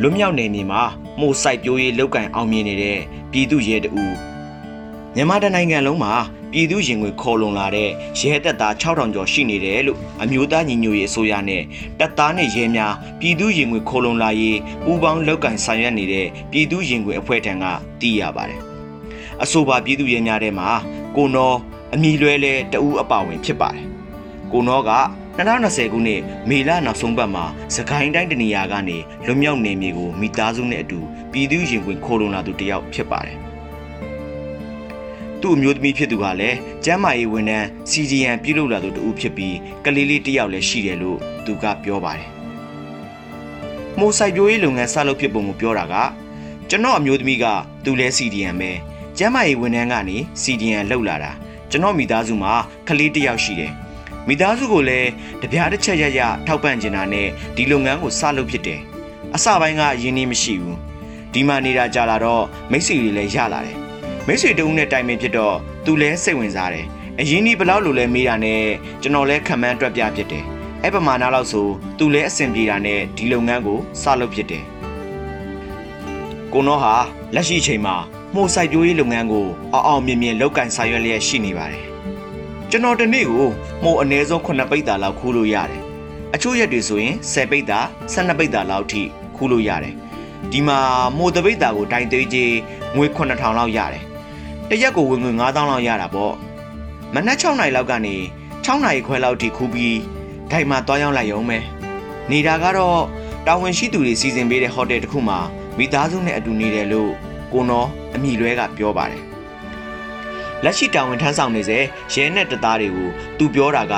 လွတ်မြောက်နေနေမှာမှုစိုက်ပျိုးရေးလောက်ကင်အောင်မြင်နေတဲ့ပြည်သူရဲတအူမြန်မာတိုင်းနိုင်ငံလုံးမှာပြည်သူရင်ငွေခေါ်လုံလာတဲ့ရဲတပ်သား6000ကျော်ရှိနေတယ်လို့အမျိုးသားညီညွတ်ရေးအစိုးရနဲ့တပ်သားနဲ့ရဲများပြည်သူရင်ငွေခေါ်လုံလာရေးပူးပေါင်းလောက်ကင်ဆောင်ရွက်နေတဲ့ပြည်သူရင်ငွေအဖွဲ့ထံကသိရပါတယ်အဆိုပါပြည်သူရဲများထဲမှာကိုနော်အမိလွဲလဲတအူအပါဝင်ဖြစ်ပါတယ်ကိုနော်က 2020ခုနှစ်မေလနောက်ဆုံးပတ်မှာစကိုင်းတိုင်းတနေရာကနေလွတ်မြောက်နေမြေကိုမိသားစုနဲ့အတူပြည်သူရင်ခွင်ခိုးလုံလာသူတစ်ယောက်ဖြစ်ပါတယ်။သူ့အမျိုးသမီးဖြစ်သူကလည်းကျမ်းမာရေးဝန်ထမ်း CDN ပြုလုပ်လာသူတူဖြစ်ပြီးကလေးလေးတစ်ယောက်လည်းရှိတယ်လို့သူကပြောပါတယ်။မိုးစိုက်ပျိုးရေးလုပ်ငန်းဆက်လုပ်ဖြစ်ပုံကိုပြောတာကကျွန်တော်အမျိုးသမီးကသူလဲ CDN ပဲကျမ်းမာရေးဝန်ထမ်းကနေ CDN လောက်လာတာကျွန်တော်မိသားစုမှာကလေးတစ်ယောက်ရှိတယ်။ မိသားစုကိုလည်းတပြားတစ်ချက်ရရထောက်ပံ့ကျင်တာနဲ့ဒီလုပ်ငန်းကိုစလုပ်ဖြစ်တယ်။အစပိုင်းကအရင်းနှီးမရှိဘူး။ဒီမှာနေတာကြာလာတော့မိတ်ဆွေတွေလည်းရလာတယ်။မိတ်ဆွေတုံးနဲ့တိုင်ပင်ဖြစ်တော့သူလည်းစိတ်ဝင်စားတယ်။အရင်းနှီးဘယ်လောက်လိုလဲမေးတာနဲ့ကျွန်တော်လည်းခံမှန်းတွက်ပြဖြစ်တယ်။အဲ့ပမာဏလောက်ဆိုသူလည်းအဆင်ပြေတာနဲ့ဒီလုပ်ငန်းကိုစလုပ်ဖြစ်တယ်။ကိုနောဟာလက်ရှိအချိန်မှာမှုစိုက်ပျိုးရေးလုပ်ငန်းကိုအောင်အောင်မြင်မြင်လုပ်ကင်ဆောင်ရွက်လျက်ရှိနေပါတယ်။ ကျွန်တော်တနေ့ကိုမှုအနည်းဆုံး9ပိတ်တာလောက်ခူးလို့ရတယ်။အချို့ရက်တွေဆိုရင်10ပိတ်တာ12ပိတ်တာလောက်ထိခူးလို့ရတယ်။ဒီမှာမှုတပိတ်တာကိုတိုင်သေးကြီးငွေ9000လောက်ရတယ်။တစ်ရက်ကိုဝင်ငွေ9000လောက်ရတာပေါ့။မနက်6နာရီလောက်ကနေ6နာရီခွဲလောက်ထိခူးပြီးဒိုင်မှာတွားရောက်လိုက်ရုံပဲ။နေတာကတော့တာဝန်ရှိသူတွေစီစဉ်ပေးတဲ့ဟိုတယ်တစ်ခုမှာမိသားစုနဲ့အတူနေတယ်လို့ကိုနော်အမိလွဲကပြောပါတယ်။ လက်ရှိတာဝန်ထမ်းဆောင်နေစေရဲနဲ့တပ်သားတွေကိုသူပြောတာက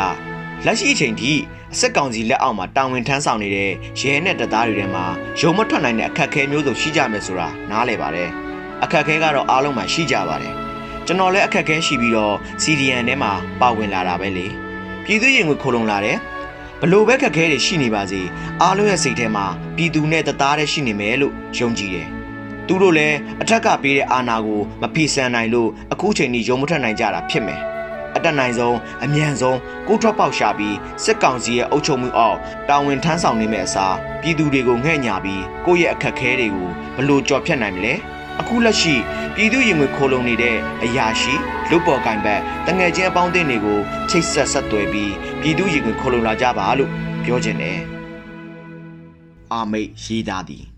လက်ရှိအချိန်ထိအစက်ကောင်စီလက်အောက်မှာတာဝန်ထမ်းဆောင်နေတဲ့ရဲနဲ့တပ်သားတွေထဲမှာရုံမထွက်နိုင်တဲ့အခက်အခဲမျိုးစုံရှိကြမယ်ဆိုတာနားလည်ပါတယ်။အခက်အခဲကတော့အားလုံးမှာရှိကြပါတယ်။ကျွန်တော်လည်းအခက်အခဲရှိပြီးတော့ CDN ထဲမှာပါဝင်လာတာပဲလေ။ပြည်သူရင်ကိုခိုးလုံလာတယ်။ဘလို့ပဲခက်ခဲတွေရှိနေပါစေအားလုံးရဲ့စိတ်ထဲမှာပြည်သူနဲ့တသားတည်းရှိနေမယ်လို့ယုံကြည်တယ်။ သူတို့လည်းအထက်ကပေးတဲ့အာဏာကိုမဖီဆန်နိုင်လို့အခုချိန်ထိယုံမထွက်နိုင်ကြတာဖြစ်မယ်။အတက်နိုင်ဆုံးအမြန်ဆုံးကိုထွက်ပေါက်ရှာပြီးစစ်ကောင်စီရဲ့အုပ်ချုပ်မှုအောက်တာဝန်ထမ်းဆောင်နေမယ့်အစားပြည်သူတွေကိုငှဲ့ညာပြီးကိုယ့်ရဲ့အခက်အခဲတွေကိုဘလို့ကြော်ဖြတ်နိုင်မလဲ။အခုလက်ရှိပြည်သူရင်ဝင်ခိုးလုံနေတဲ့အရာရှိလူပေါ်ကင်ဘက်တငယ်ချင်းအပေါင်းအသင်းတွေကိုချိတ်ဆက်ဆက်သွယ်ပြီးပြည်သူရင်ဝင်ခိုးလုံလာကြပါလို့ပြောချင်တယ်။အာမိတ်ရေးသားသည်